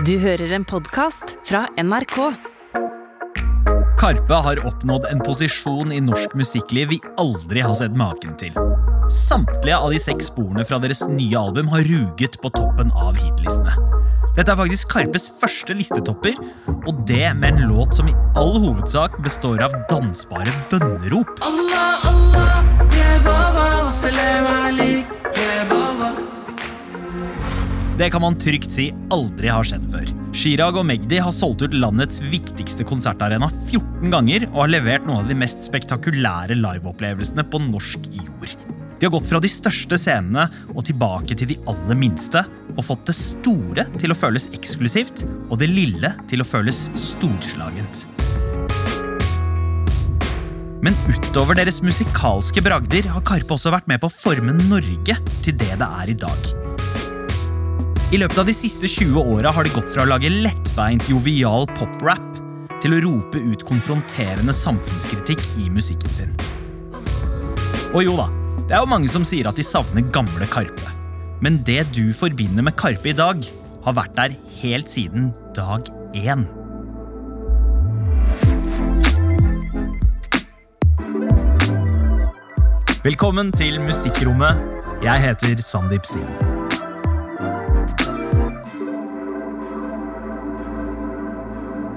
Du hører en podkast fra NRK. Karpe har oppnådd en posisjon i norsk musikkliv vi aldri har sett maken til. Samtlige av de seks sporene fra deres nye album har ruget på toppen av hitlistene. Dette er faktisk Karpes første listetopper, og det med en låt som i all hovedsak består av dansbare bønnerop. Allah, Allah, Det kan man trygt si aldri har skjedd før. Chirag og Magdi har solgt ut landets viktigste konsertarena 14 ganger og har levert noen av de mest spektakulære liveopplevelsene på norsk jord. De har gått fra de største scenene og tilbake til de aller minste, og fått det store til å føles eksklusivt og det lille til å føles storslagent. Men utover deres musikalske bragder har Karpe også vært med på å forme Norge til det det er i dag. I løpet av de siste 20 åra har de gått fra å lage lettbeint, jovial poprap til å rope ut konfronterende samfunnskritikk i musikken sin. Og jo da, det er jo mange som sier at de savner gamle Karpe. Men det du forbinder med Karpe i dag, har vært der helt siden dag én. Velkommen til Musikkrommet. Jeg heter Sandeep Singh.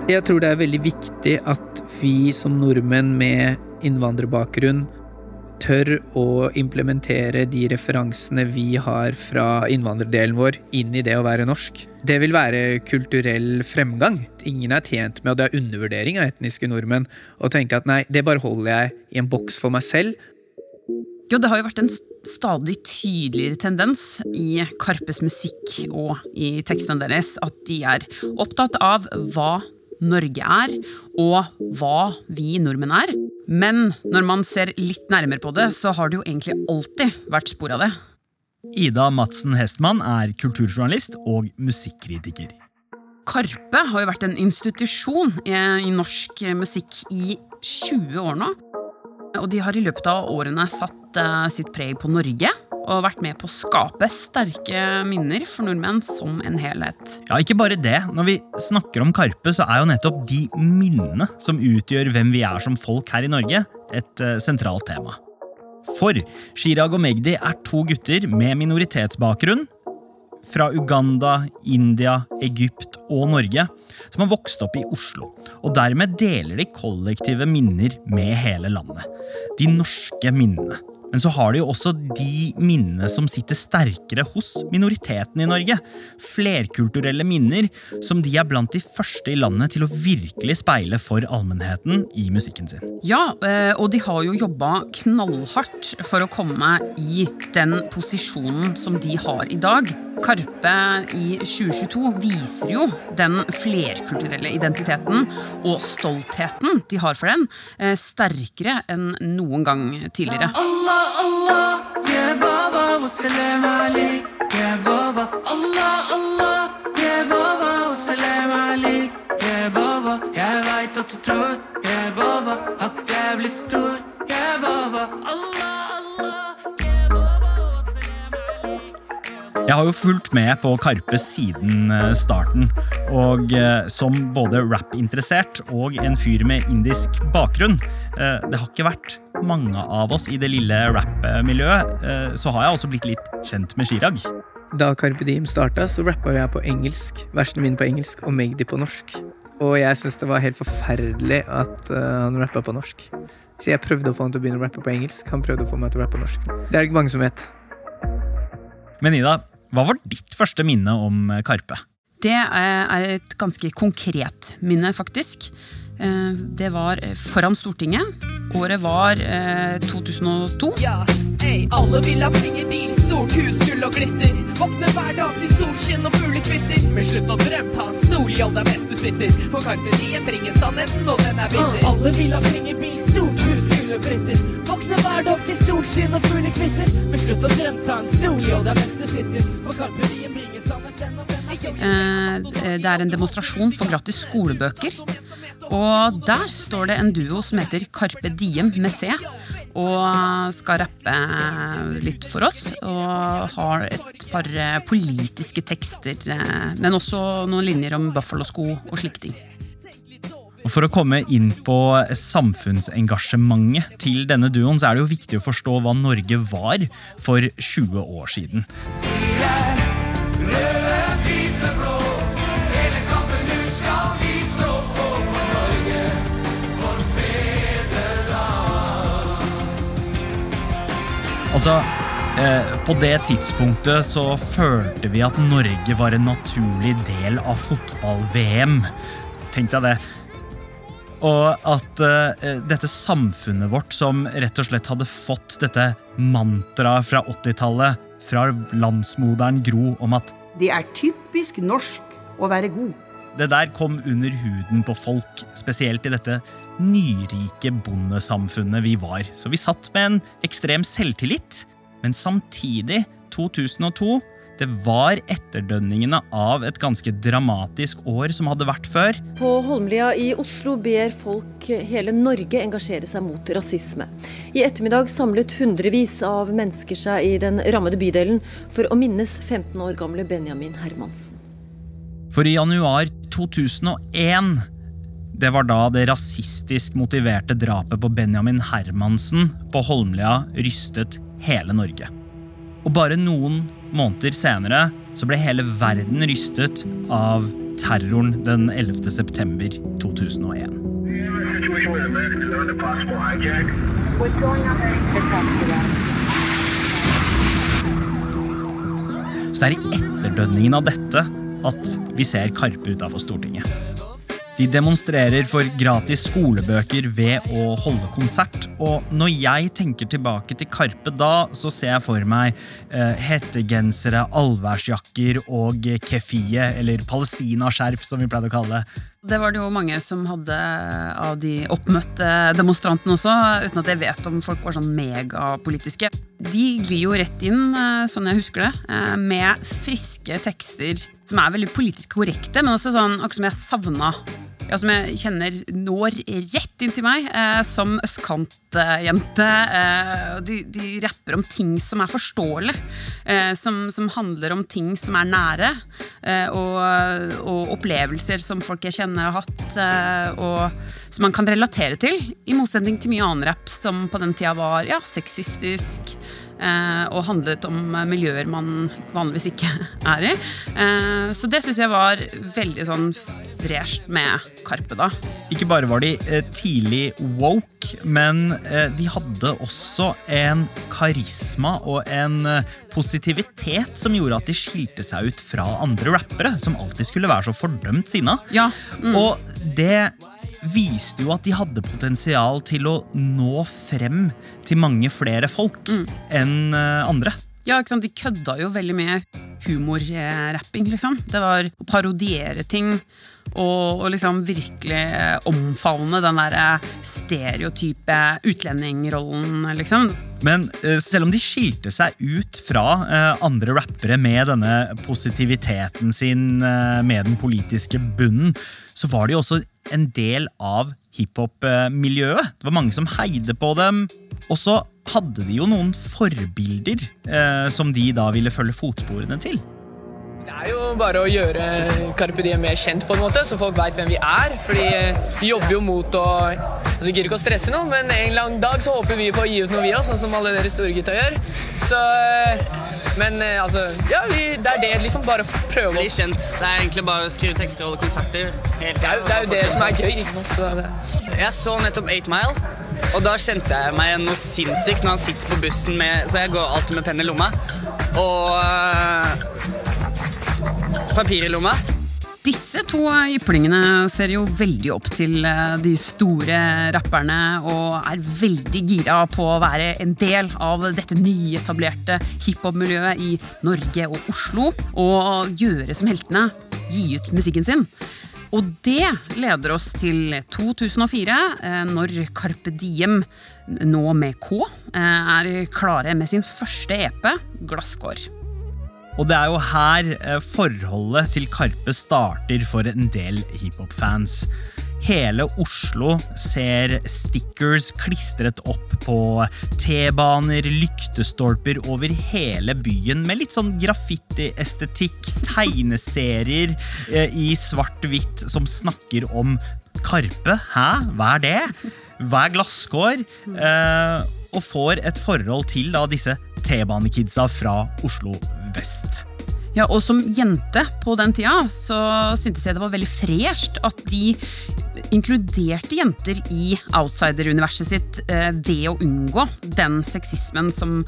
Jeg tror det er veldig viktig at vi som nordmenn med innvandrerbakgrunn tør å implementere de referansene vi har fra innvandrerdelen vår, inn i det å være norsk. Det vil være kulturell fremgang. Ingen er tjent med, og det er undervurdering av etniske nordmenn, å tenke at nei, det bare holder jeg i en boks for meg selv. Jo, det har jo vært en stadig tydeligere tendens i Karpes musikk og i tekstene deres at de er opptatt av hva Norge er, og hva vi nordmenn er. Men når man ser litt nærmere på det, så har det jo egentlig alltid vært spor av det. Ida Madsen Hestmann er kulturjournalist og musikkritiker. Karpe har jo vært en institusjon i, norsk musikk i 20 år nå. Og de har i løpet av årene satt uh, sitt preg på Norge og vært med på å skape sterke minner for nordmenn som en helhet. Ja, ikke bare det. Når vi snakker om Karpe, så er jo nettopp de minnene som utgjør hvem vi er som folk her i Norge, et uh, sentralt tema. For Chirag og Magdi er to gutter med minoritetsbakgrunn fra Uganda, India, Egypt og Norge, som har vokst opp i Oslo. Og dermed deler de kollektive minner med hele landet. De norske minnene. Men så har de jo også de minnene som sitter sterkere hos minoriteten i Norge. Flerkulturelle minner som de er blant de første i landet til å virkelig speile for allmennheten i musikken sin. Ja, eh, og de har jo jobba knallhardt for å komme i den posisjonen som de har i dag. Karpe i 2022 viser jo den flerkulturelle identiteten og stoltheten de har for den, eh, sterkere enn noen gang tidligere. Allah, Allah, yeah, Baba, salam alik, yeah, Baba. Allah, Allah, yeah, Baba, salam alik, yeah, Baba. Jeg veit at du tror, yeah, Baba, at jeg blir stor, yeah, Baba. Allah, Jeg har jo fulgt med på Karpe siden eh, starten, og eh, som både rap-interessert og en fyr med indisk bakgrunn, eh, det har ikke vært mange av oss i det lille rap-miljøet, eh, så har jeg også blitt litt kjent med Chirag. Da Carpe Diem starta, så rappa jeg på engelsk. Versene mine på engelsk og Magdi på norsk. Og jeg syntes det var helt forferdelig at uh, han rappa på norsk. Så jeg prøvde å få han til å begynne å rappe på engelsk. Han prøvde å få meg til å rappe på norsk. Det er det ikke mange som vet. Men Ida, hva var ditt første minne om Karpe? Det er et ganske konkret minne, faktisk. Eh, Det var foran Stortinget. Året var eh, 2002. Ja, ey, alle vil ha penger, bil, stort hus, gull og glitter. Våkne hver dag til solskinn og fuglekvitter. Men slutt å drømme, ta en stol, jobb deg mens du sitter. For Karpe bringer sannheten, og den er bitter. alle vil ha penger, bil, stort hus, gull og glitter. Våkne hver dag til solskinn og fuglekvitter. Men slutt å drømme, ta en stol, jobb deg mens du sitter. For Karpe bringer sannheten, og den er bitter. Eh, Det er en demonstrasjon for gratis skolebøker. Og der står det en duo som heter Carpe Diem med C. og skal rappe litt for oss. Og har et par eh, politiske tekster, eh, men også noen linjer om Buffalo-sko og slike ting. Og For å komme inn på samfunnsengasjementet til denne duoen, så er det jo viktig å forstå hva Norge var for 20 år siden. Altså, eh, På det tidspunktet så følte vi at Norge var en naturlig del av fotball-VM. Tenk deg det. Og at eh, dette samfunnet vårt, som rett og slett hadde fått dette mantraet fra 80-tallet, fra landsmoderen Gro, om at Det er typisk norsk å være god. det der kom under huden på folk, spesielt i dette nyrike bondesamfunnet vi var. Så vi satt med en ekstrem selvtillit, men samtidig, 2002, det var etterdønningene av et ganske dramatisk år som hadde vært før. På Holmlia i Oslo ber folk hele Norge engasjere seg mot rasisme. I ettermiddag samlet hundrevis av mennesker seg i den rammede bydelen for å minnes 15 år gamle Benjamin Hermansen. For i januar 2001 det var da det rasistisk motiverte drapet på Benjamin Hermansen på Holmlia rystet hele Norge. Og bare noen måneder senere så ble hele verden rystet av terroren den 11. september 2001. situation with American is under possible hijack. What's going on there? It's up to them. Så det er i etterdønningen av dette at vi ser Karpe utafor Stortinget. De demonstrerer for gratis skolebøker ved å holde konsert. Og når jeg tenker tilbake til Karpe da, så ser jeg for meg eh, hettegensere, allværsjakker og kefie, eller palestinaskjerf, som vi pleide å kalle det. Det var det jo mange som hadde av de oppmøtte demonstrantene også, uten at jeg vet om folk var sånn megapolitiske. De glir jo rett inn, eh, sånn jeg husker det, eh, med friske tekster som er veldig politisk korrekte, men også sånn akkurat som jeg savna ja, som jeg kjenner når rett inn til meg eh, som østkantjente. Eh, de, de rapper om ting som er forståelig, eh, som, som, handler om ting som er nære. Eh, og, og, opplevelser som folk jeg kjenner har hatt, eh, og som man kan relatere til. I motsetning til mye annen rapp som på den tida var ja, sexistisk. Eh, og handlet om miljøer man vanligvis ikke er i. så det syns jeg var veldig sånn fresht med Karpe, da. Ikke bare var de eh, tidlig woke, men eh, de hadde også en karisma og en eh, positivitet som gjorde at de skilte seg ut fra andre rappere, som alltid skulle være så fordømt sinna. Ja. Mm. Og det viste jo at de hadde potensial til å nå frem til mange flere folk mm. enn andre. Ja, ikke sant? De kødda jo veldig med humorrapping, liksom. Det var å parodiere ting og, og liksom virkelig omfavne den derre stereotype utlendingrollen, liksom. Men uh, selv om de skilte seg ut fra andre rappere med denne positiviteten sin, med den politiske bunnen, så var de også en del av hiphop-miljøet. Det var mange som heide på dem. Og så hadde de jo noen forbilder som de da ville følge fotsporene til. Det er jo bare å gjøre Carpe Diem mer kjent, på en måte, så folk veit hvem vi er. Fordi vi jobber jo mot å altså, Gidder ikke å stresse noe, men en lang dag så håper vi på å gi ut noe, vi òg, sånn som alle dere store gutta gjør. Så Men altså Ja, vi, det er det, liksom. Bare prøve å Bli kjent. Det er egentlig bare å skrive tekster og holde konserter. Helt det, er det er jo det som er gøy. ikke sant? Jeg så nettopp 8 Mile, og da kjente jeg meg noe sinnssykt når han sitter på bussen med Så jeg går alltid med penn i lomma. Og papir i lomma. Disse to yplingene ser jo veldig opp til eh, de store rapperne og er veldig gira på å være en del av dette nyetablerte hiphop-miljøet i Norge og Oslo. Og gjøre som heltene, gi ut musikken sin. Og det leder oss til 2004, eh, når Carpe Diem, nå med K, eh, er klare med sin første EP, Glasskår. Og det er jo her eh, forholdet til Karpe starter for en del hiphop-fans. Hele Oslo ser stickers klistret opp på T-baner, lyktestolper over hele byen med litt sånn graffiti-estetikk, tegneserier eh, i svart-hvitt som snakker om Karpe. Hæ? Hva er det? Hva er glasskår? Eh, og får et forhold til da disse T-banekidsa fra Oslo vest. Ja, og som jente på den tida så syntes jeg det var veldig fresht at de inkluderte jenter i outsider-universet sitt eh, ved å unngå den sexismen som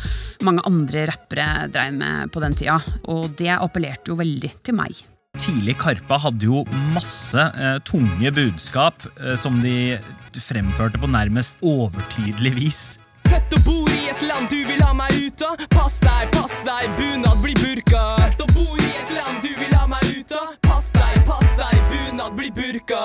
mange andre rappere dreiv med på den tida. Og det appellerte jo veldig til meg. Tidlig Karpa hadde jo masse eh, tunge budskap eh, som de fremførte på nærmest overtydelig vis. Fett å bo et land du vil ha meg ut av. Pass deg, pass deg, bunad blir burka. Fett å bo i et land du vil ha meg ut av. Pass deg, pass deg, bunad blir burka.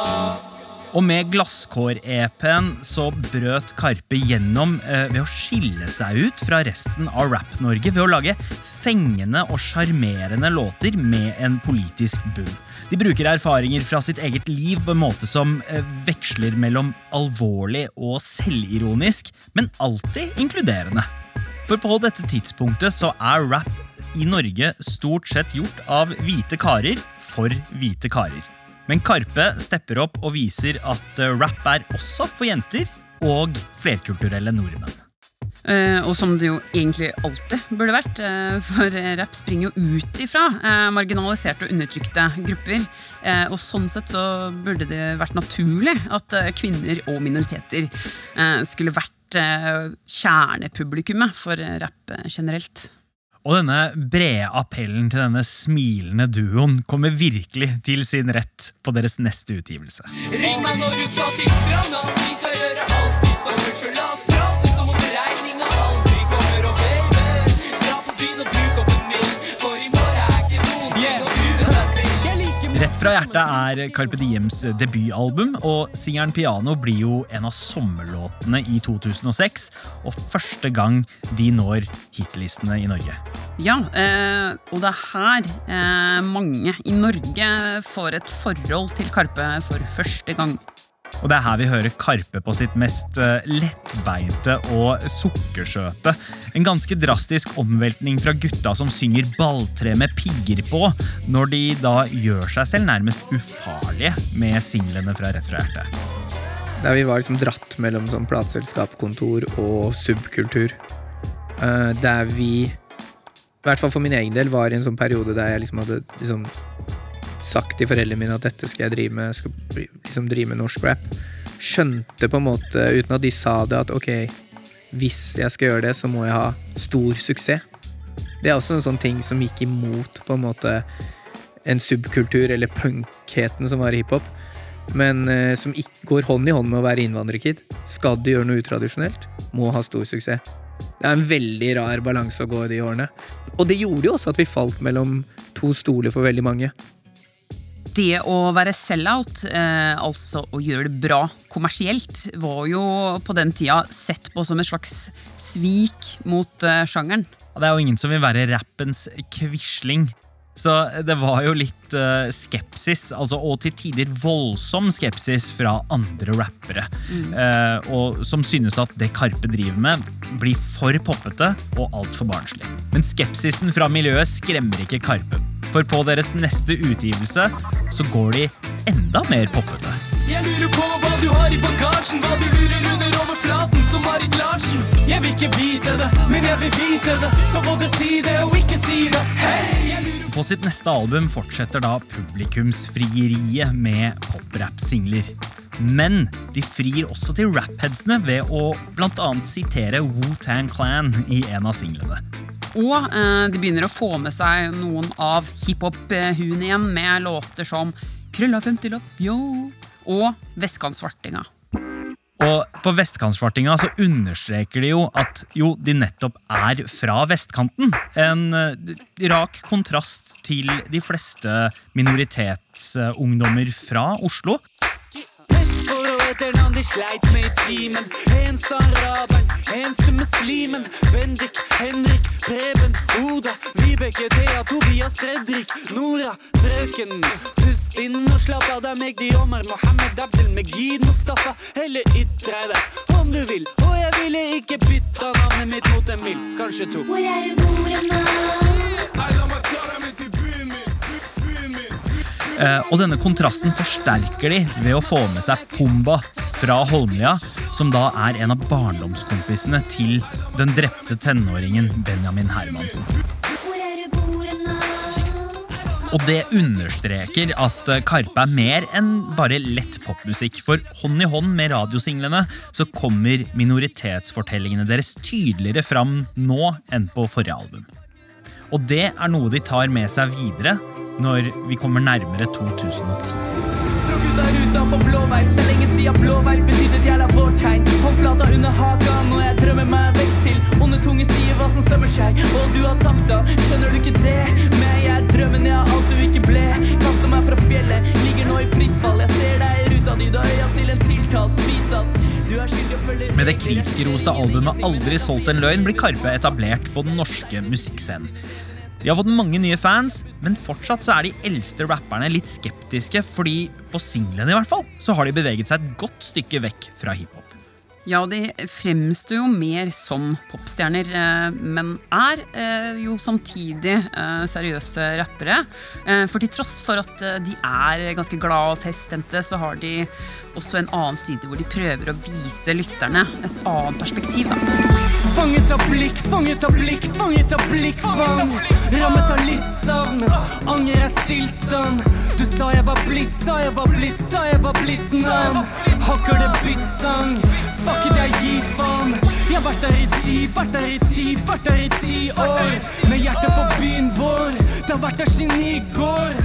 Og med Glasskår-EP-en så brøt Karpe gjennom eh, ved å skille seg ut fra resten av Rap-Norge ved å lage fengende og sjarmerende låter med en politisk bunn. De bruker erfaringer fra sitt eget liv på en måte som eh, veksler mellom alvorlig og selvironisk, men alltid inkluderende. For på dette tidspunktet så er rap i Norge stort sett gjort av hvite karer for hvite karer. Men Karpe stepper opp og viser at eh, rap er også for jenter og flerkulturelle nordmenn. Eh, og som det jo egentlig alltid burde vært, uh, for rapp springer jo ut ifra uh, marginaliserte og undertrykte grupper. Eh, og sånn sett så burde det vært naturlig at kvinner og minoriteter eh, skulle vært kjernepublikummet for rapp generelt. Og denne brede appellen til denne smilende duoen kommer virkelig til sin rett på deres neste utgivelse. Ring meg når du skal til fra hjertet er Carpe Diems debutalbum, og singelen Piano blir jo en av sommerlåtene i 2006, og første gang de når hitlistene i Norge. Ja, eh, og det er her eh, mange i Norge får et forhold til Karpe for første gang. Og det er her vi hører Karpe på sitt mest eh, lettbeinte og sukkersøte. En ganske drastisk omveltning fra gutta som synger balltre med pigger på, når de da gjør seg selv nærmest ufarlige med singlene fra Rett fra hjertet. Der vi var liksom dratt mellom sånn plateselskapskontor og subkultur. Eh, der vi, i hvert fall for min egen del, var i en sånn periode der jeg liksom hadde liksom sagt til foreldrene mine at dette skal jeg drive med, skal liksom drive med norsk rap. Skjønte på en måte, uten at de sa det, at ok, hvis jeg skal gjøre det, så må jeg ha stor suksess. Det er også en sånn ting som gikk imot på en måte en subkultur, eller punkheten som var i hiphop men eh, som ikke går hånd i hånd med å være innvandrerkid. Skal du gjøre noe utradisjonelt, må ha stor suksess. Det er en veldig rar balanse å gå i de årene. Og det gjorde jo også at vi falt mellom to stoler for veldig mange. Det å være sell-out, eh, altså å gjøre det bra kommersielt, var jo på den tida sett på som et slags svik mot eh, sjangeren. Det er jo ingen som vil være rappens quisling. Så det var jo litt eh, skepsis, altså, og til tider voldsom skepsis fra andre rappere. eh, og som synes at det Karpe driver med, blir for poppete og altfor barnslig. Men skepsisen fra miljøet skremmer ikke Karpe. For på deres neste utgivelse så går de enda mer poppete. Jeg lurer på hva du har i bagasjen, hva du lurer under overflaten som Marit Larsen. Jeg vil ikke vite det, men jeg vil vite det, så både si det og ikke si det. Hey, På sitt neste album fortsetter da publikumsfrieriet med poprap-singler. Men de frir også til rapheadsene ved å annet sitere Wu-Tang Clan i en av singlene. Og eh, de begynner å få med seg noen av hiphop-huene igjen med låter som Krølla 50-lapp, yo, og Vestkantsvartinga. Og på Vestkantsvartinga så understreker de jo at jo, de nettopp er fra vestkanten. En eh, rak kontrast til de fleste minoritetsungdommer fra Oslo. For å etternavn de sleit med i timen. Eneste araberen, eneste muslimen. Bendik, Henrik, Preben, Oda, Vibeke, Thea, Tobias, Fredrik, Nora, frøken. Pust inn og slapp av deg, Magdi, Omar, Mohammed, Abdel, Megid, Mustafa. Eller ytre deg om du vil. Og jeg ville ikke bytta navnet mitt mot en mild, kanskje to. Hvor er du bor nå? Og denne kontrasten forsterker de ved å få med seg Pumba fra Holmlia, som da er en av barndomskompisene til den drepte tenåringen Benjamin Hermansen. Er? Og det understreker at eh, Karpe er mer enn bare lett popmusikk. For hånd i hånd med radiosinglene så kommer minoritetsfortellingene deres tydeligere fram nå enn på forrige album. Og det er noe de tar med seg videre når vi kommer nærmere 2010. Tråkk ut av ruta for blåveis. Det er lenge siden blåveis betydde jævla vårtegn. Håndflata under haka når jeg drømmer meg vekk til onde tunge sier hva som sømmer seg. Og du har tapt, da. Skjønner du ikke det? Men jeg er drømmen, jeg er alt du ikke ble. Kaster meg fra fjellet, ligger nå i fritt fall. Jeg ser deg i ruta di, da øya til en tiltalt. Vit at du er skyldig og følger Med det kritikerroste albumet Aldri solgt en løgn blir Karpe etablert på den norske musikkscenen. De har fått mange nye fans, men fortsatt så er de eldste rapperne litt skeptiske, fordi på singlene i hvert fall, så har de beveget seg et godt stykke vekk fra hiphop. Ja, de fremstår jo mer som popstjerner, eh, men er eh, jo samtidig eh, seriøse rappere. For til tross for at de er ganske glad og feststemte, så har de også en annen side hvor de prøver å vise lytterne et annet perspektiv. Da. Fanget av blikk, fanget av blikk, fanget av blikk, fang. Rammet av litt savn, anger er stillstand. Du sa jeg var blitt, sa jeg var blitt, sa jeg var blitt navn. Hakker det bittsang, fuck it, jeg gir faen. Jeg har vært der i ti, vært der i ti, vært der i ti år. Med hjertet på byen vår, det har vært der siden i går.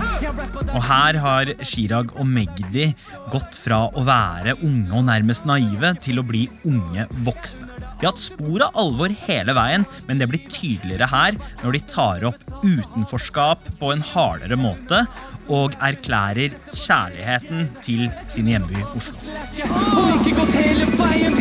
Og her har Chirag og Magdi gått fra å være unge og nærmest naive til å bli unge voksne. De har hatt spor av alvor hele veien, men det blir tydeligere her når de tar opp utenforskap på en hardere måte og erklærer kjærligheten til sin hjemby Oslo. Og ikke gått hele veien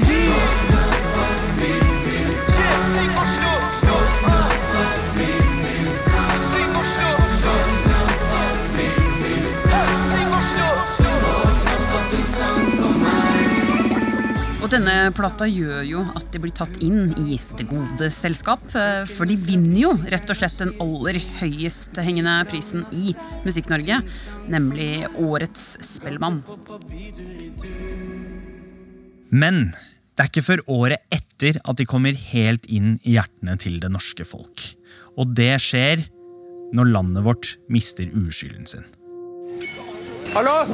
Og denne plata gjør jo at de blir tatt inn i det gode selskap. eh, For de vinner jo rett og slett den aller høyest hengende prisen i Musikk-Norge, nemlig Årets Spellemann. Men det er ikke før året etter at de kommer helt inn i hjertene til det norske folk. Og det skjer når landet vårt mister uskylden sin. Hallo?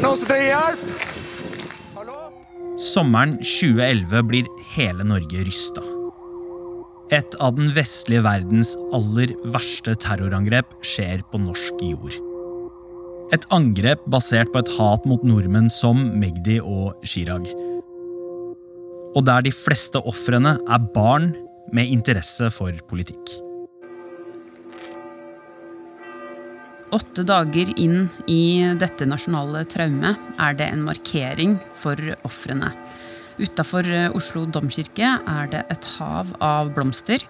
Noen som trenger hjelp? Sommeren 2011 blir hele Norge rysta. Et av den vestlige verdens aller verste terrorangrep skjer på norsk jord. Et angrep basert på et hat mot nordmenn som Magdi og Chirag. Og der de fleste ofrene er barn med interesse for politikk. Åtte dager inn i dette nasjonale traumet er det en markering for ofrene. Utafor Oslo domkirke er det et hav av blomster,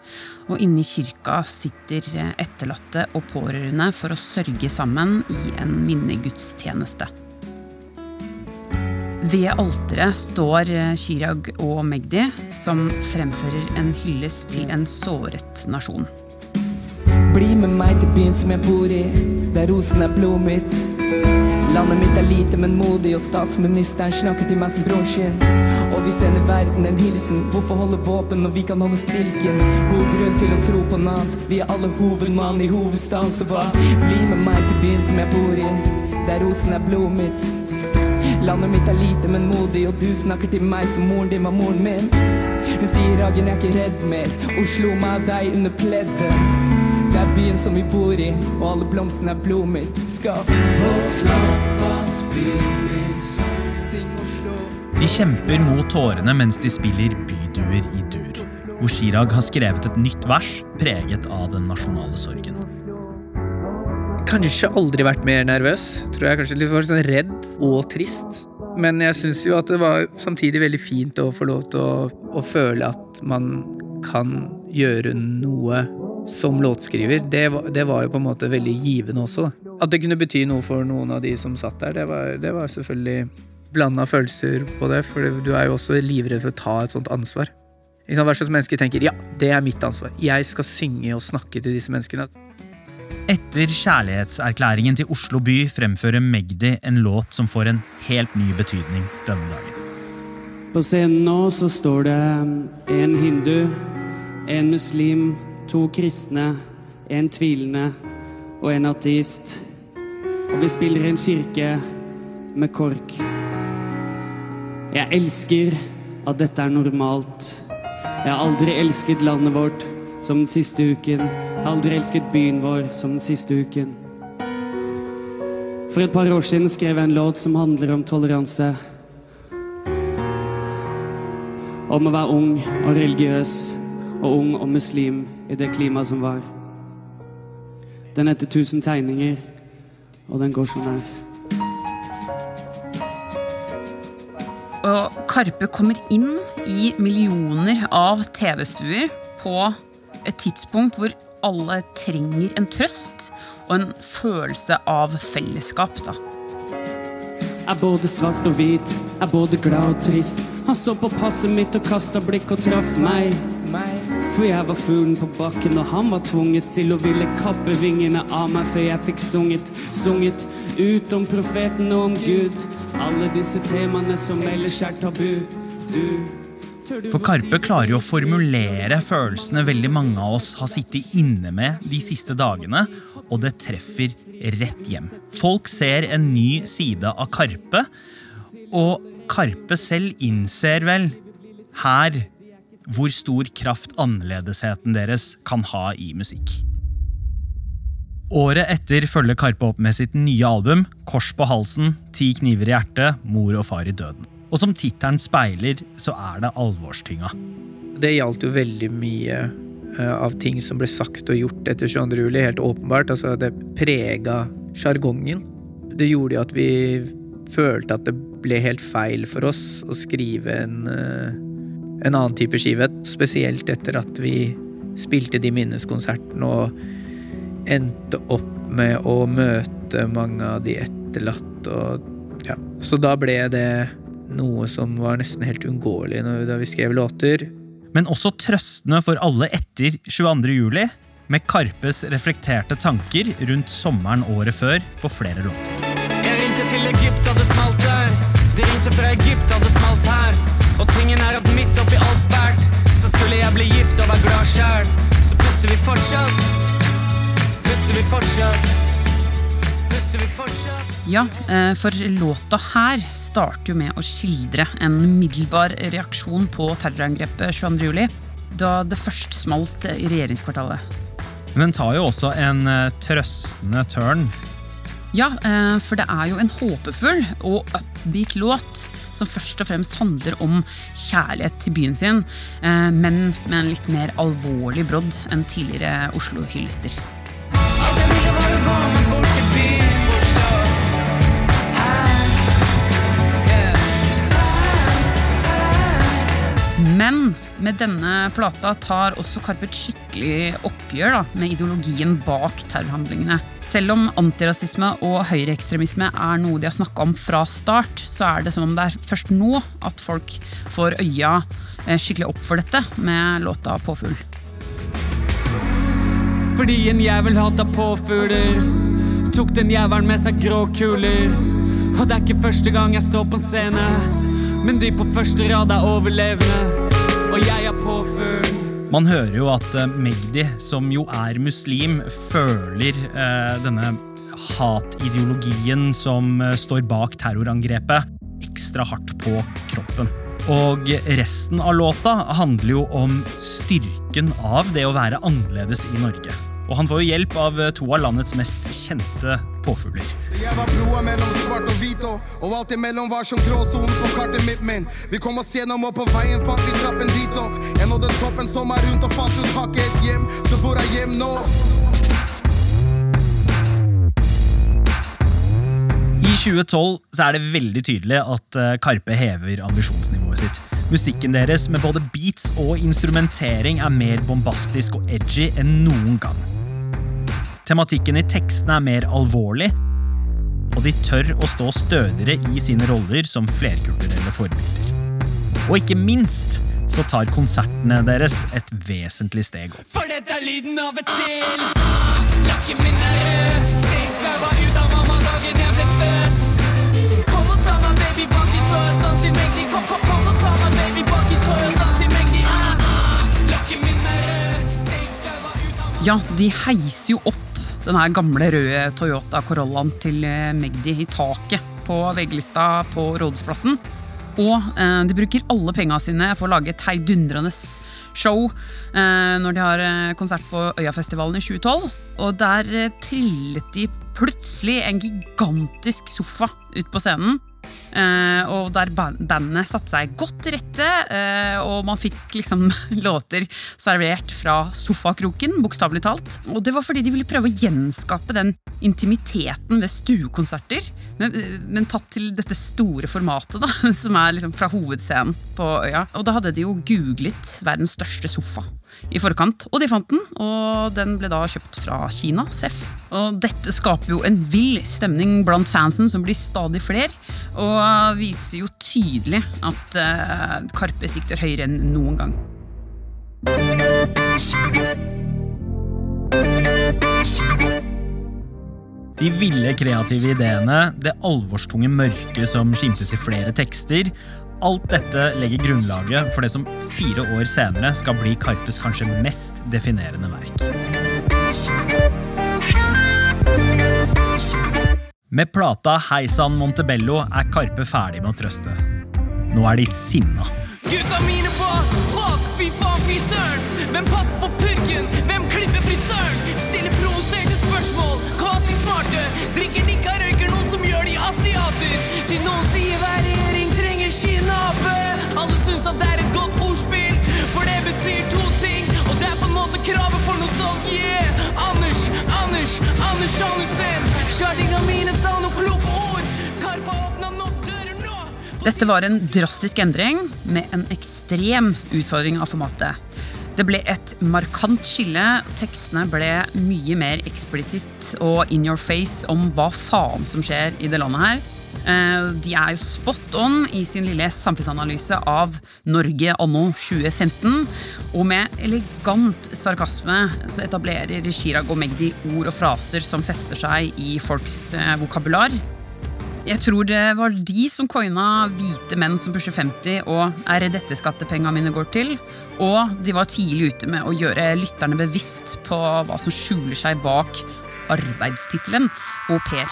og inni kirka sitter etterlatte og pårørende for å sørge sammen i en minnegudstjeneste. Ved alteret står Chirag og Magdi, som fremfører en hyllest til en såret nasjon. Bli med meg til byen som jeg bor i, der rosen er blodet mitt. Landet mitt er lite, men modig, og statsministeren snakker til meg som broren sin. Og vi sender verden en hilsen. Hvorfor holde våpen når vi kan holde stilken? God grunn til å tro på noe annet. Vi er alle hovedmann i hovedstaden, så hva? Bli med meg til byen som jeg bor i, der rosen er blodet mitt. Landet mitt er lite, men modig, og du snakker til meg som moren din var moren min. Hun sier Ragen, jeg er ikke redd mer. Oslo, meg og deg under pleddet. Byen som vi bor i, og alle blomstene er blodet mitt. Skal våkne opp at byen min syng og slå. De kjemper mot tårene mens de spiller Byduer i dur, hvor Chirag har skrevet et nytt vers preget av den nasjonale sorgen. Kanskje aldri vært mer nervøs. Tror jeg kanskje litt for sånn redd og trist. Men jeg syns jo at det var samtidig veldig fint å få lov til å, å føle at man kan gjøre noe som låtskriver. Det var, det var jo på en måte veldig givende også. Da. At det kunne bety noe for noen av de som satt der, det var, det var selvfølgelig blanda følelser på det. For du er jo også livredd for å ta et sånt ansvar. Liksom, Hva slags mennesker tenker ja, det er mitt ansvar. Jeg skal synge og snakke til disse menneskene. Etter kjærlighetserklæringen til Oslo by fremfører Magdi en låt som får en helt ny betydning denne dagen. På scenen nå så står det en hindu, en muslim, to kristne, en tvilende og en ateist. Og vi spiller en kirke med KORK. Jeg elsker at dette er normalt. Jeg har aldri elsket landet vårt som den siste uken. Jeg har aldri elsket byen vår som den siste uken. For et par år siden skrev jeg en låt som handler om toleranse. Om å være ung og religiøs og ung og muslim i det klimaet som var. Den heter 'Tusen tegninger', og den går sånn her. Og Karpe kommer inn i millioner av TV-stuer på et tidspunkt hvor alle trenger en trøst og en følelse av fellesskap. da. Er både svart og hvit, er både glad og trist. Han så på passet mitt og kasta blikk og traff meg. For jeg var fuglen på bakken, og han var tvunget til å ville kappe vingene av meg før jeg fikk sunget, sunget ut om profeten og om Gud. Alle disse temaene som ellers er tabu. Du For Karpe klarer jo å formulere følelsene veldig mange av oss har sittet inne med de siste dagene, og det treffer rett hjem. Folk ser en ny side av Karpe, og Karpe selv innser vel her hvor stor kraft annerledesheten deres kan ha i musikk. Året etter følger Karpe opp med sitt nye album, Kors på halsen, Ti kniver i hjertet, Mor og far i døden. Og som tittelen speiler, så er det alvorstynga. Det gjaldt jo veldig mye eh, av ting som ble sagt og gjort etter 22. juli, helt åpenbart. Altså, det prega sjargongen. Det gjorde jo at vi følte at det ble helt feil for oss å skrive en, eh, en annen type skive. Spesielt etter at vi spilte de minneskonsertene og endte opp med å møte mange av de etterlatte. Og, ja. Så da ble det noe som var nesten helt uunngåelig da vi skrev låter. Men også trøstende for alle etter 22. juli, med Karpes reflekterte tanker rundt sommeren året før på flere låter. Jeg ringte til Egypt, og det smalt der. De ringte fra Egypt, og det smalt her. Og tingen er at midt oppi alt fælt, så skulle jeg bli gift og være glad sjæl. Så puster vi fortsatt. Puster vi fortsatt. Puster vi fortsatt. Ja, eh, for låta her starter jo med å skildre en umiddelbar reaksjon på terrorangrepet 22. juli, da det først smalt i regjeringskvartalet. Men den tar jo også en eh, trøstende tørn. Ja, eh, for det er jo en håpefull og upbeat låt som først og fremst handler om kjærlighet til byen sin, eh, men med en litt mer alvorlig brodd enn tidligere Oslo-hyllester. Men med denne plata tar også Karpe et skikkelig oppgjør da, med ideologien bak terrorhandlingene. Selv om antirasisme og høyreekstremisme er noe de har snakka om fra start, så er det som om det er først nå at folk får øya eh, skikkelig opp for dette med låta 'Påfugl'. Fordi en jævel hata påfugler, tok den jævelen med seg grå kuler. Og det er ikke første gang jeg står på en scene, men de på første rad er overlevende. Og jeg er påfugl. Man hører jo at eh, Magdi, som jo er muslim, føler eh, denne hatideologien som eh, står bak terrorangrepet, ekstra hardt på kroppen. Og resten av låta handler jo om styrken av det å være annerledes i Norge. Og han får jo hjelp av eh, to av landets mest kjente påfugler. Jeg var broa mellom svart og hvit, og, alt imellom var som gråsonen på kartet mitt. Men vi kom oss gjennom, og på veien fant vi trappen dit opp. Jeg nådde toppen som er rundt, og fant ut har ikke et hjem. Så hvor er hjem nå? I 2012 så er det veldig tydelig at eh, Karpe hever ambisjonsnivået sitt. Musikken deres med både beats og instrumentering er mer bombastisk og edgy enn noen gang. Tematikken i tekstene er mer alvorlig, og de tør å stå stødigere i sine roller som flerkulturelle forbilder. Og ikke minst så tar konsertene deres et vesentlig steg opp. For dette er lyden av et sild. Lakken min er rød. Var ut av mamma dagen jeg ble født. Ja, de heiser jo opp den gamle røde Toyota Corollaen til eh, Magdi i taket på VG-lista på Rådhusplassen. Og eh, de bruker alle penga sine på å lage et heidundrende show eh, når de har eh, konsert på Øyafestivalen i 2012. Og der eh, trillet de plutselig en gigantisk sofa ut på scenen. Eh, og der bandene satte seg godt til rette, eh, og man fikk liksom låter servert fra sofakroken, bokstavelig talt. Og det var fordi de ville prøve å gjenskape den intimiteten ved stuekonserter, men, eh, men tatt til dette store formatet, da, som er liksom fra hovedscenen på øya. Og da hadde de jo googlet verdens største sofa i forkant, og de fant den. Og den ble da kjøpt fra Kina, SEF. Og dette skaper jo en vill stemning blant fansen, som blir stadig flere. Og viser jo tydelig at eh, Karpe sikter høyere enn noen gang. De ville kreative ideene, det alvorstunge mørket som skimtes i flere tekster, alt dette legger grunnlaget for det som fire år senere skal bli Karpes kanskje mest definerende verk. Med plata Heisan Montebello er Karpe ferdig med å trøste. Nå er de sinna. Gutta mine på, fuck, fy faen, fy søren. Hvem passer på purken? Hvem klipper frisøren? Stiller provoserte spørsmål, kvasi smarte, Drikker nikka, Alle syns at det er et godt ordspill, for det betyr to ting. Og det er på en måte kravet for noe sånt, yeah. Anders, Anders, Anders Andersen. Kjæringa mine sa noen kloke ord. Karpa åpna nok dører nå. Dette var en drastisk endring med en ekstrem utfordring av formatet. Det ble et markant skille. Tekstene ble mye mer eksplisitt og in your face om hva faen som skjer i det landet her. Eh, De er jo spot on i sin lille samfunnsanalyse av Norge anno 2015. Og med elegant sarkasme så etablerer Chirag og Magdi ord og fraser som fester seg i folks eh, vokabular. Jeg tror det var de som coina hvite menn som pusher 50 og er det dette skattepenga mine går til. Og de var tidlig ute med å gjøre lytterne bevisst på hva som skjuler seg bak arbeidstittelen au pair.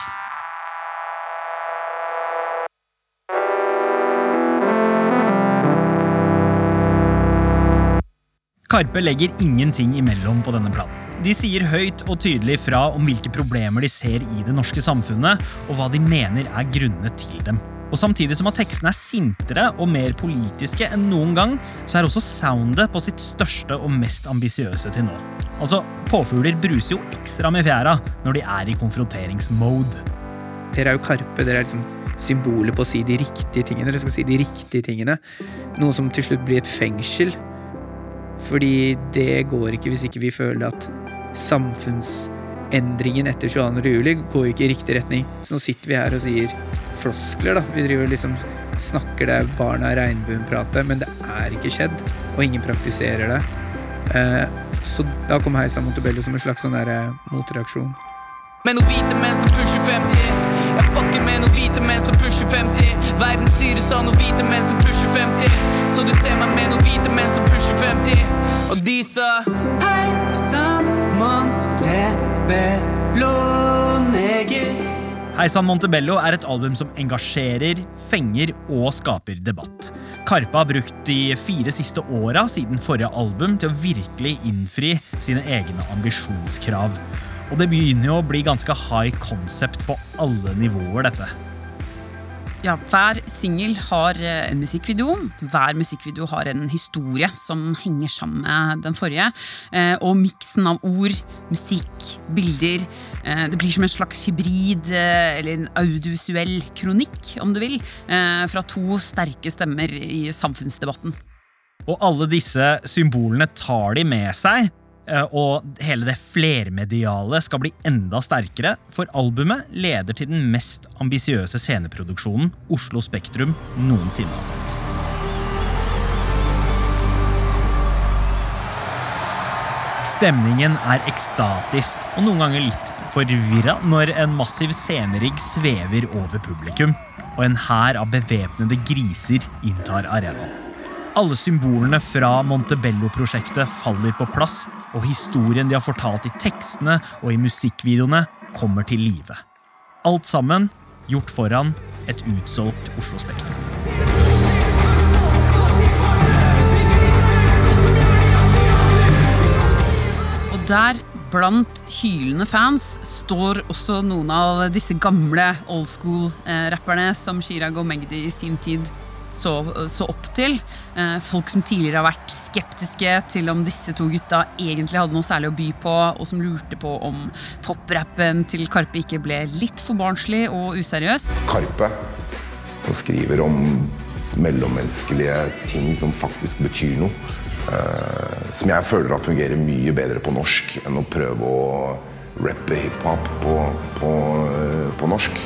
Karpe legger ingenting imellom på denne planen. De sier høyt og tydelig fra om hvilke problemer de ser i det norske samfunnet, og hva de mener er grunnene til dem. Og Samtidig som at tekstene er sintere og mer politiske enn noen gang, så er også soundet på sitt største og mest ambisiøse til nå. Altså, Påfugler bruser jo ekstra med fjæra når de er i konfronteringsmode. Dere er jo Karpe, dere er liksom symbolet på å si de riktige tingene. Dere skal si de riktige tingene. Noe som til slutt blir et fengsel. Fordi det går ikke hvis ikke vi føler at samfunnsendringen etter 22. juli går ikke i riktig retning. Så nå sitter vi her og sier floskler, da. Vi driver liksom snakker det barna i regnbuen prater, men det er ikke skjedd, og ingen praktiserer det. Eh, så da kom Heisa Montebello som en slags sånn eh, motreaksjon. Med noen hvite menn som pusher 50 Jeg fucker med noen hvite menn som pusher 50 Verden styres av noen hvite menn som pusher 50 Så du ser meg med noen hvite menn som pusher 50 Og de sa Hei sann, Montebello neger Heisan Montebello er et album som engasjerer, fenger og skaper debatt. Karpe har brukt de fire siste åra siden forrige album til å virkelig innfri sine egne ambisjonskrav. Og det begynner jo å bli ganske high concept på alle nivåer, dette. Ja, Hver singel har eh, en musikkvideo. Hver musikkvideo har en historie som henger sammen med den forrige. Eh, Og miksen av ord, musikk, bilder eh, Det blir som en slags hybrid, eller en audiovisuell kronikk, om du vil, fra to sterke stemmer i samfunnsdebatten. Og alle disse symbolene tar de med seg, og hele det flermediale skal bli enda sterkere, for albumet leder til den mest ambisiøse sceneproduksjonen Oslo Spektrum noensinne har sett. Stemningen er ekstatisk og noen ganger litt forvirra når en massiv scenerigg svever over publikum, og en hær av bevæpnede griser inntar arenaen. Alle symbolene fra Montebello-prosjektet faller på plass, og historien de har fortalt i tekstene og i musikkvideoene, kommer til live. Alt sammen gjort foran et utsolgt Oslo Spektrum. Og der, blant hylende fans, står også noen av disse gamle old school-rapperne som Chirag og Magdi i sin tid så, så opp til. Eh, Folk som tidligere har vært skeptiske til om disse to gutta egentlig hadde noe særlig å by på, og som lurte på om poprappen til Karpe ikke ble litt for barnslig og useriøs. Karpe, som skriver om mellommenneskelige ting som faktisk betyr noe. eh, som jeg føler at fungerer mye bedre på norsk enn å prøve å rappe hiphop på, på, eh, på norsk.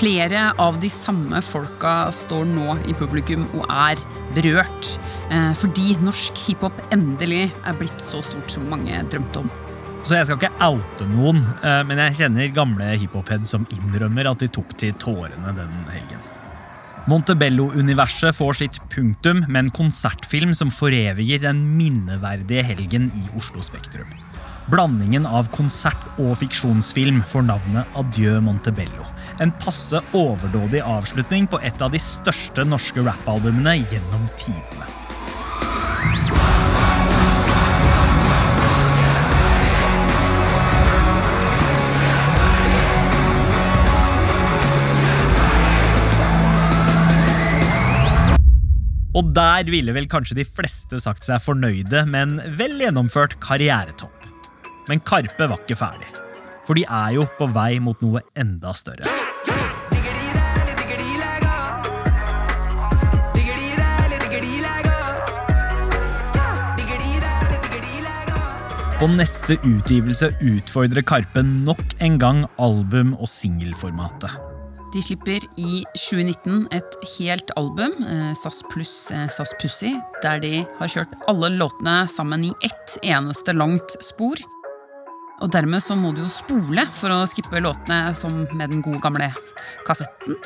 Flere av de samme folka står nå i publikum og er berørt. Eh, fordi norsk hiphop endelig er blitt så stort som mange drømte om. Så jeg skal ikke oute noen, eh, men jeg kjenner gamle hiphop-head som innrømmer at de tok til tårene den helgen. Montebello-universet får sitt punktum med en konsertfilm som foreviger den minneverdige helgen i Oslo Spektrum. Blandingen av konsert og fiksjonsfilm får navnet Adjø Montebello. En passe overdådig avslutning på et av de største norske rappalbumene gjennom tidene. Og der ville vel kanskje de fleste sagt seg fornøyde med en vel gjennomført karrieretopp. Men Karpe var ikke ferdig. For de er jo på vei mot noe enda større. På neste utgivelse utfordrer Karpe nok en gang album- og singelformatet. De slipper i 2019 et helt album, eh, SAS pluss eh, SAS Pussy, der de har kjørt alle låtene sammen i ett eneste langt spor. Og dermed så må du jo spole for å skippe låtene som med den gode gamle kassetten.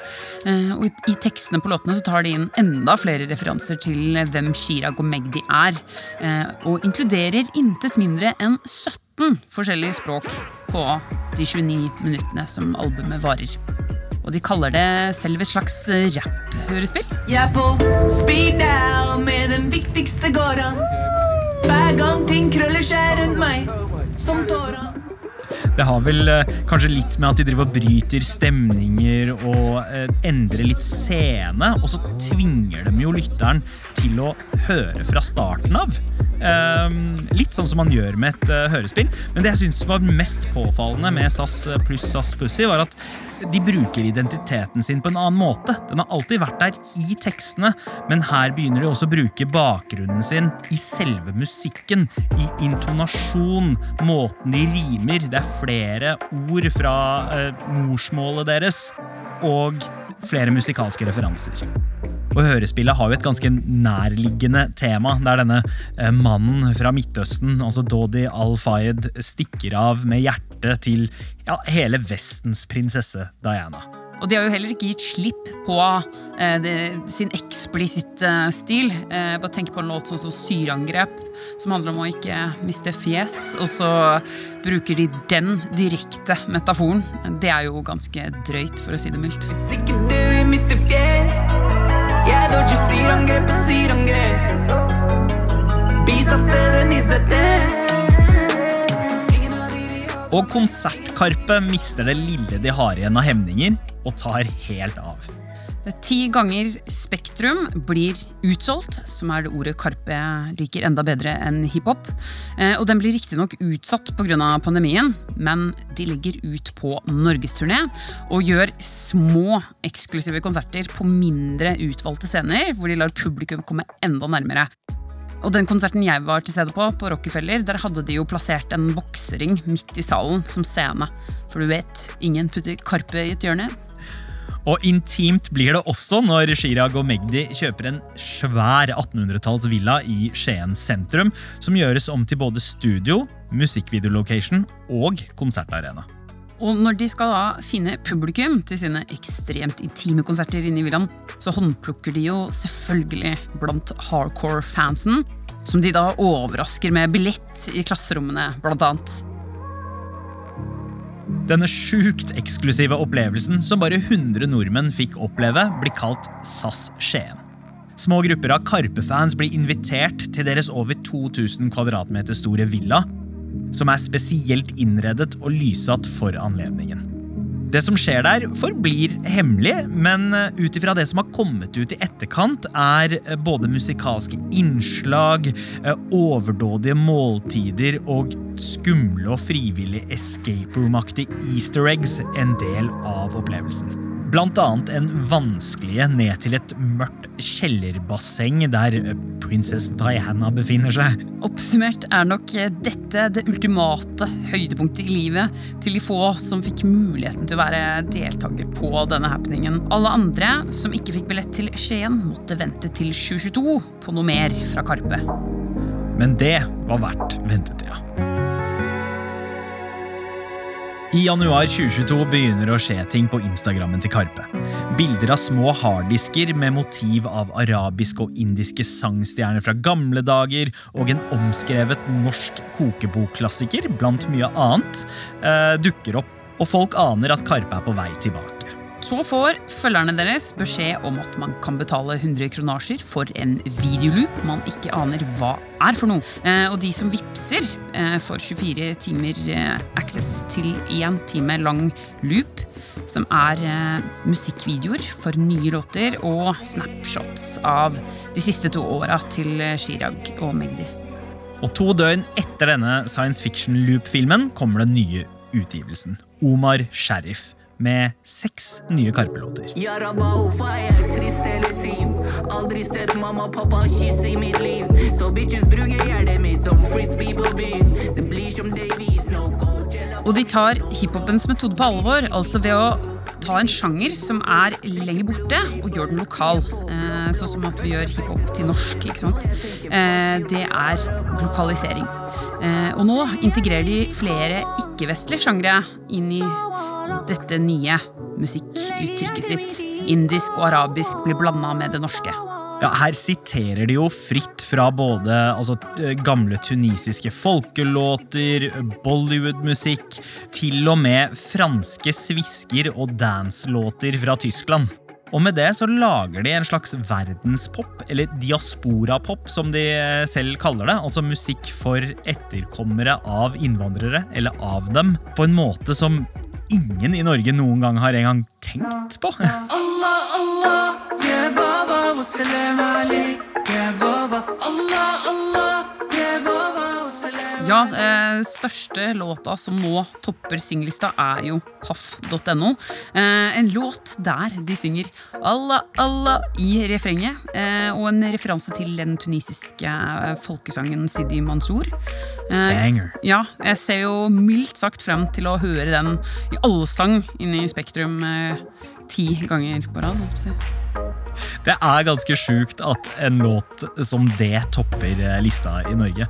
Eh, Og i- tekstene på låtene så tar de inn enda flere referanser til hvem Chirag og Magdi er. eh, Og inkluderer intet mindre enn 17 forskjellige språk på de 29 minuttene som albumet varer. Og de kaller det selv et slags rapp-hørespill. Jeg er på speed dial med den viktigste gården. Hver gang ting krøller seg rundt meg, som tårer. Det har vel eh, kanskje litt med at de driver og bryter stemninger og eh, endrer litt scene, og så tvinger de jo lytteren til å høre fra starten av. Eh, litt sånn som man gjør med et eh, hørespill. Men det jeg syns var mest påfallende med SAS pluss SAS Pussy, var at de bruker identiteten sin på en annen måte. Den har alltid vært der i tekstene, men her begynner de også å bruke bakgrunnen sin i selve musikken. I intonasjon, måten de rimer. Det er flere ord fra eh, morsmålet deres. Og flere musikalske referanser. Og Hørespillet har jo et ganske nærliggende tema, der denne eh, mannen fra Midtøsten, altså Dodi al-Fayed, stikker av med hjertet til ja, hele Vestens prinsesse Diana. Og de har jo heller ikke gitt slipp på eh, det, sin eksplisitte stil. Eh, bare tenk på en låt sånn som Syreangrep, som handler om å ikke miste fjes. Og så bruker de den direkte metaforen. Det er jo ganske drøyt, for å si det mildt. Sikkert du mister miste fjes. Jeg dodger syrangrep på syrangrep. Bisatte den isete. Og Konsertkarpe mister det lille de har igjen av hemninger, og tar helt av. Ti ganger Spektrum blir utsolgt, som er det ordet Karpe liker enda bedre enn hiphop. Eh, og den blir riktignok utsatt pga. pandemien, men de legger ut på norgesturné og gjør små, eksklusive konserter på mindre utvalgte scener, hvor de lar publikum komme enda nærmere. Og den konserten jeg var til stede på, på Rockefeller, der hadde de jo plassert en boksering midt i salen som scene. For du vet, ingen putter Karpe i et hjørne. Og intimt blir det også når Chirag og Magdi kjøper en svær 1800-talls villa i Skien sentrum, som gjøres om til både studio, musikkvideolocation og konsertarena. Og når de skal da finne publikum til sine ekstremt intime konserter inne i villaen, så håndplukker de jo selvfølgelig blant hardcore-fansen, som de da overrasker med billett i klasserommene, blant annet. Denne sjukt eksklusive opplevelsen som bare 100 nordmenn fikk oppleve, blir kalt SAS Skien. Små grupper av Karpe-fans blir invitert til deres over 2000 kvadratmeter store villa, som er spesielt innredet og lyssatt for anledningen. Det som skjer der, forblir hemmelig, men eh, ut ifra det som har kommet ut i etterkant, er eh, både musikalske innslag, eh, overdådige måltider og skumle og frivillige escape room-aktige easter eggs en del av opplevelsen. Annet en vanskelige ned til et mørkt kjellerbasseng der prinsess Diana befinner seg. Oppsummert er nok dette det ultimate høydepunktet i livet til de få som fikk muligheten til å være deltaker på denne happeningen. Alle andre som ikke fikk billett til Skien, måtte vente til 2022 på noe mer fra Karpe. Men det var verdt ventetida. I januar 2022 begynner å skje ting på Instagrammen til Karpe. Bilder av små harddisker med motiv av arabiske og indiske sangstjerner fra gamle dager og en omskrevet norsk kokebokklassiker, blant mye annet, eh, dukker opp, og folk aner at Karpe er på vei tilbake. Så får følgerne deres beskjed om at man kan betale 100 kronasjer for en videoloop man ikke aner hva er for noe. Eh, og de som vippser, eh, får 24 timer eh, access til én time lang loop, som er musikkvideoer for nye låter og snapshots av de siste to åra til Chirag og Magdi. Og to døgn etter denne science fiction-loop-filmen kommer den nye utgivelsen. Omar Sheriff med seks nye Karpe-låter. Er Og de tar hiphopens metode på alvor, altså ved å ta en sjanger som er lenger borte, og gjør den lokal. Eh, sånn som at vi gjør hiphop til norsk. ikke sant? Eh, det er lokalisering. Eh, og nå integrerer de flere ikke-vestlige sjangre inn i dette nye musikkuttrykket sitt. Indisk og arabisk blir blanda med det norske. Ja, Her siterer de jo fritt fra både altså, gamle tunisiske folkelåter, Bollywood-musikk, til og med franske svisker og dance-låter fra Tyskland. Og med det så lager de en slags verdenspop, eller diasporapop som de selv kaller det. Altså musikk for etterkommere av innvandrere, eller av dem, på en måte som ingen i Norge noen gang har engang tenkt på. Allah, Allah, ye baba. Allah, Allah, Ja, eh, største låta som nå topper singlista, er jo paff.no. Eh, en låt der de synger Allah, Allah i refrenget, eh, og en referanse til den tunisiske eh, folkesangen Sidi Mansour. Eh, Banger. Ja, jeg ser jo mildt sagt frem til å høre den i allsang inne i Spektrum eh, ti ganger på rad. Det er ganske sjukt at en låt som det topper lista i Norge.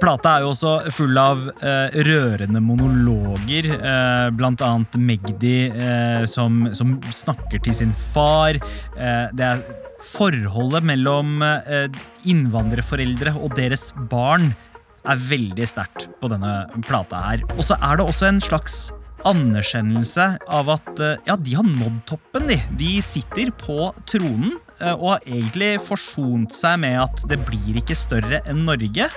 Plata er jo også full av eh, rørende monologer, eh, blant annet Magdi eh, som, som snakker til sin far. Eh, det er forholdet mellom eh, innvandrerforeldre og deres barn er veldig sterkt på denne plata her. Og så er det også en slags anerkjennelse av at eh, ja, de har nådd toppen. De De sitter på tronen og har egentlig forsont seg med at det blir ikke større enn Norge.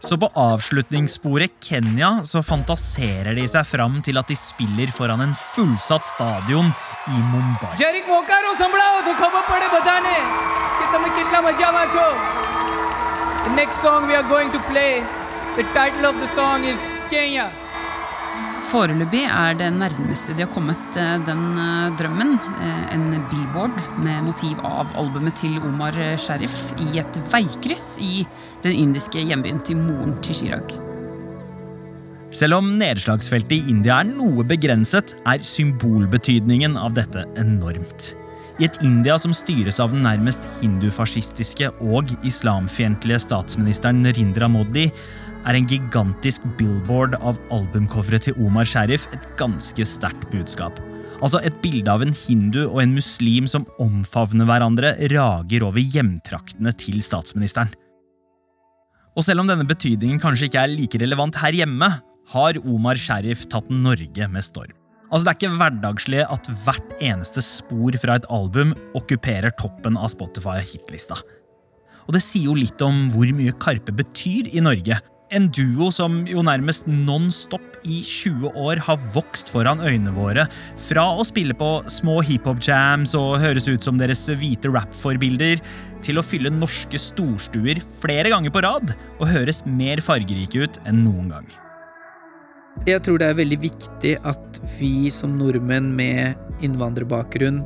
Så på avslutningssporet Kenya så fantaserer de seg fram til at de spiller foran en fullsatt stadion i Mumbai. The next song we are going to play, the title of the song is Kenya. Foreløpig er det nærmeste de har kommet eh, den eh, drømmen, eh, en billboard med motiv av albumet til Omar Sharif i et veikryss i den indiske hjembyen til moren til Chirag. Selv om nedslagsfeltet i India er noe begrenset, er symbolbetydningen av dette enormt. I et India som styres av den nærmest hindufascistiske og islamfiendtlige statsministeren Rindra Modi, er en gigantisk billboard av albumcoveret til Omar Sharif et ganske sterkt budskap. Altså Et bilde av en hindu og en muslim som omfavner hverandre, rager over hjemtraktene til statsministeren. Og selv om denne betydningen kanskje ikke er like relevant her hjemme, har Omar Sharif tatt Norge med storm. Altså Det er ikke hverdagslig at hvert eneste spor fra et album okkuperer toppen av Spotify-hitlista. Og det sier jo litt om hvor mye Karpe betyr i Norge. En duo som jo nærmest non stop i 20 år har vokst foran øynene våre. Fra å spille på små hiphop-jams og høres ut som deres hvite rap-forbilder, til å fylle norske storstuer flere ganger på rad og høres mer fargerike ut enn noen gang. Jeg tror det er veldig viktig at vi som nordmenn med innvandrerbakgrunn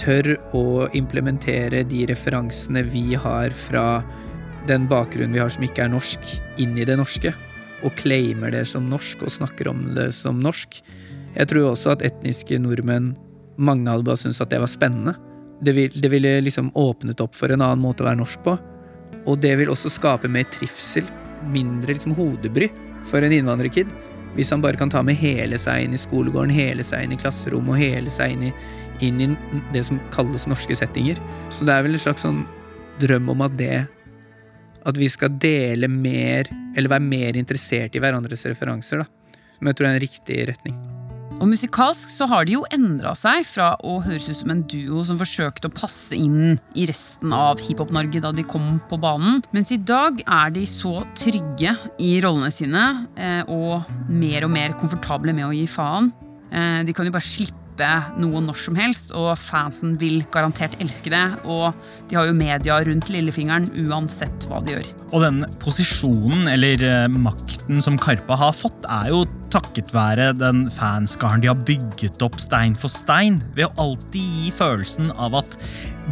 tør å implementere de referansene vi har fra den bakgrunnen vi har som ikke er norsk, inn i det norske. Og claimer det som norsk og snakker om det som norsk. Jeg tror også at etniske nordmenn, mange hadde bare syntes at det var spennende. Det, vil, det ville liksom åpnet opp for en annen måte å være norsk på. Og det vil også skape mer trivsel, mindre liksom hodebry for en innvandrerkid. Hvis han bare kan ta med hele seg inn i skolegården, hele seg inn i klasserommet og hele seg inn i, inn i det som kalles norske settinger. Så det er vel en slags sånn drøm om at det At vi skal dele mer, eller være mer interessert i hverandres referanser, da. Som jeg tror er en riktig retning. Og musikalsk så har de jo endra seg fra å høres ut som en duo som forsøkte å passe inn i resten av Hiphop-Norge da de kom på banen, mens i dag er de så trygge i rollene sine eh, og mer og mer komfortable med å gi faen. Eh, de kan jo bare slippe noe når som helst, og fansen vil garantert elske det. Og de har jo media rundt lillefingeren uansett hva de gjør. Og den posisjonen, eller eh, makten som Karpe har fått, er jo takket være den fanskaren de har bygget opp stein for stein, ved å alltid gi følelsen av at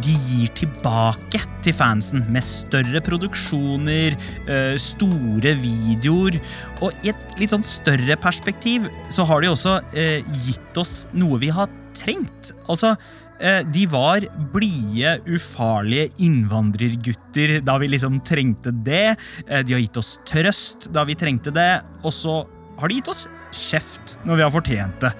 de gir tilbake til fansen med større produksjoner, eh, store videoer, og i et litt sånn større perspektiv så har de også eh, gitt oss noe vi har trengt. Altså, eh, de var blide, ufarlige innvandrergutter da vi liksom trengte det. De har gitt oss trøst da vi trengte det, og så har de gitt oss kjeft når vi har fortjent det.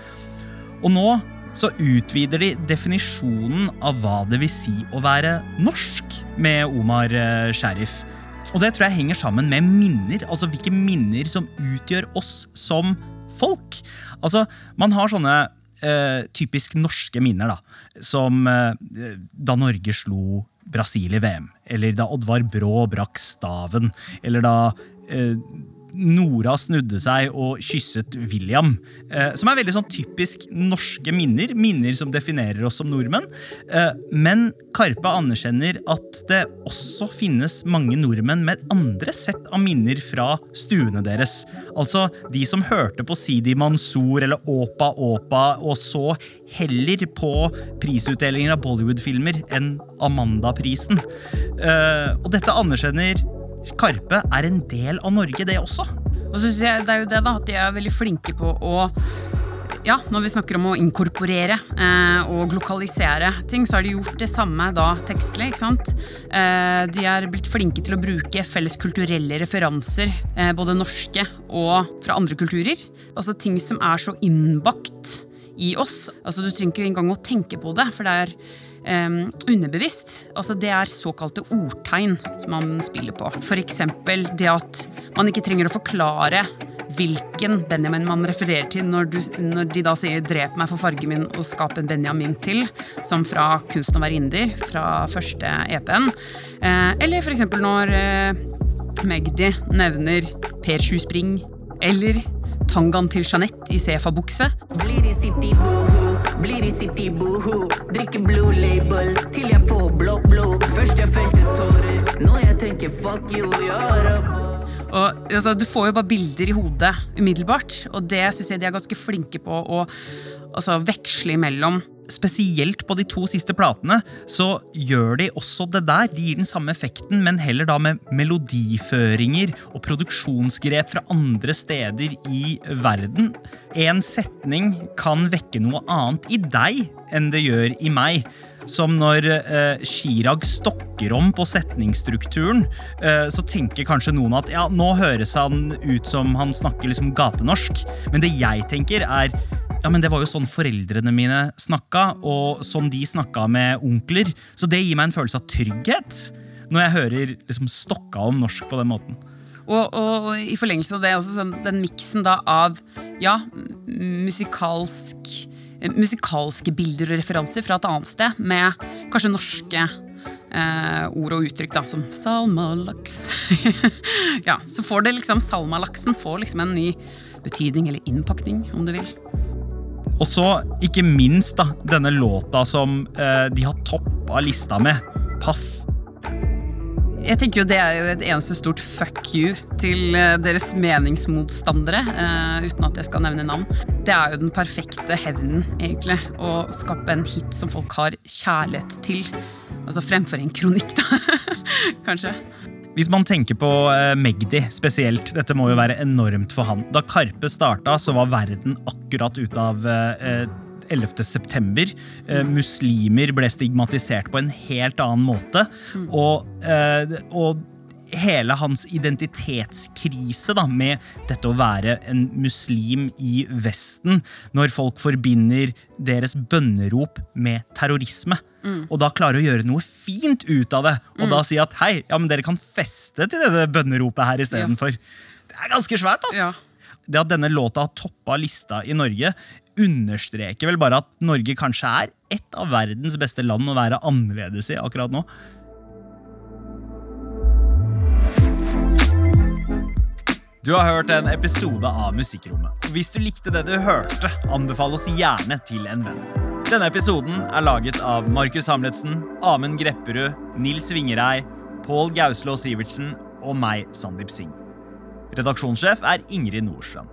Og nå så utvider de definisjonen av hva det vil si å være norsk med Omar Sheriff. Sharif. Og det tror jeg henger sammen med minner, altså hvilke minner som utgjør oss som folk. Altså, man har sånne eh, typisk norske minner, da. Som eh, da Norge slo Brasil i VM. Eller da Oddvar Brå brakk staven. Eller da eh, Nora snudde seg og kysset William. Eh, som er veldig sånn typisk norske minner. Minner som definerer oss som nordmenn. Eh, men Karpe anerkjenner at det også finnes mange nordmenn med andre sett av minner fra stuene deres. Altså de som hørte på Sidi Mansour eller Åpa Åpa og så heller på prisutdelinger av Bollywood-filmer enn Amanda-prisen. Eh, og dette anerkjenner Karpe er en del av Norge, det også. Og så jeg det er jo det da, at de er veldig flinke på å ja, når vi snakker om å inkorporere eh, og lokalisere ting, så har de gjort det samme da tekstlig. ikke sant? Eh, de er blitt flinke til å bruke felles kulturelle referanser, eh, både norske og fra andre kulturer. Altså ting som er så innbakt i oss. Altså Du trenger ikke engang å tenke på det, for det er eh, underbevisst. Altså Det er såkalte ordtegn som man spiller på. F.eks. det at man ikke trenger å forklare hvilken Benjamin man refererer til når, du, når, de da sier 'drep meg for fargen min og skap en Benjamin til', som fra 'Kunsten å være inder', fra første EP-en. Eh, eller f.eks. når eh, Magdi nevner Per Sju Spring, eller tangaen til Jeanette i Sefa-bukse. Blir i city boohoo Blir i City boho, Drikker blue label til jeg får blå blod. Først jeg felte tårer, nå jeg tenker fuck you, ja, rabba. Og, altså, du får jo bare bilder i hodet umiddelbart, og det syns jeg de er ganske flinke på å altså, veksle imellom. Spesielt på de to siste platene så gjør de også det der. De gir den samme effekten, men heller da med melodiføringer og produksjonsgrep fra andre steder i verden. En setning kan vekke noe annet i deg enn det gjør i meg. Som når eh, Chirag stokker om på setningsstrukturen, eh, så tenker kanskje noen at ja, nå høres han ut som han snakker liksom gatenorsk. Men det jeg tenker, er ja, men det var jo sånn foreldrene mine snakka, og sånn de snakka med onkler. Så det gir meg en følelse av trygghet når jeg hører liksom stokka om norsk på den måten. Og, og i forlengelsen av det, også sånn, den miksen da av ja, musikalsk musikalske bilder og referanser fra et annet sted, med kanskje norske eh, ord og uttrykk, da, som salmalaks. ja, så får det liksom salmalaksen får liksom en ny betydning, eller innpakning, om du vil. Og så, ikke minst, da, denne låta som eh, de har toppa lista med. Paff. Jeg tenker jo Det er jo et eneste stort fuck you til eh, deres meningsmotstandere, uh, uten at jeg skal nevne navn. Det er jo den perfekte hevnen, egentlig. Å skape en hit som folk har kjærlighet til. Altså fremfor en kronikk, da. Kanskje. Hvis man tenker på uh, Magdi spesielt, dette må jo være enormt for han. Da Karpe starta, så var verden akkurat ute av uh, 11. september. Eh, muslimer ble stigmatisert på en helt annen måte. Mm. Og, eh, og hele hans identitetskrise da, med dette å være en muslim i Vesten, når folk forbinder deres bønnerop med terrorisme. Mm. Og da klarer å gjøre noe fint ut av det, og Mm. da si at hei, ja, men dere kan feste til dette bønneropet her istedenfor. Det er ganske svært, ass. Det at denne låta har toppa lista i Norge, understreker vel bare at Norge kanskje er et av verdens beste land å være annerledes i akkurat nå. Du har hørt en episode av Musikkrommet. Hvis du likte det du hørte, anbefal oss gjerne til en venn. Denne episoden er laget av Markus Hamletsen, Amund Grepperud, Nils Vingerei, Pål Gauslå Sivertsen og meg, Sandeep Singh. Redaksjonssjef er Ingrid Nordstrand.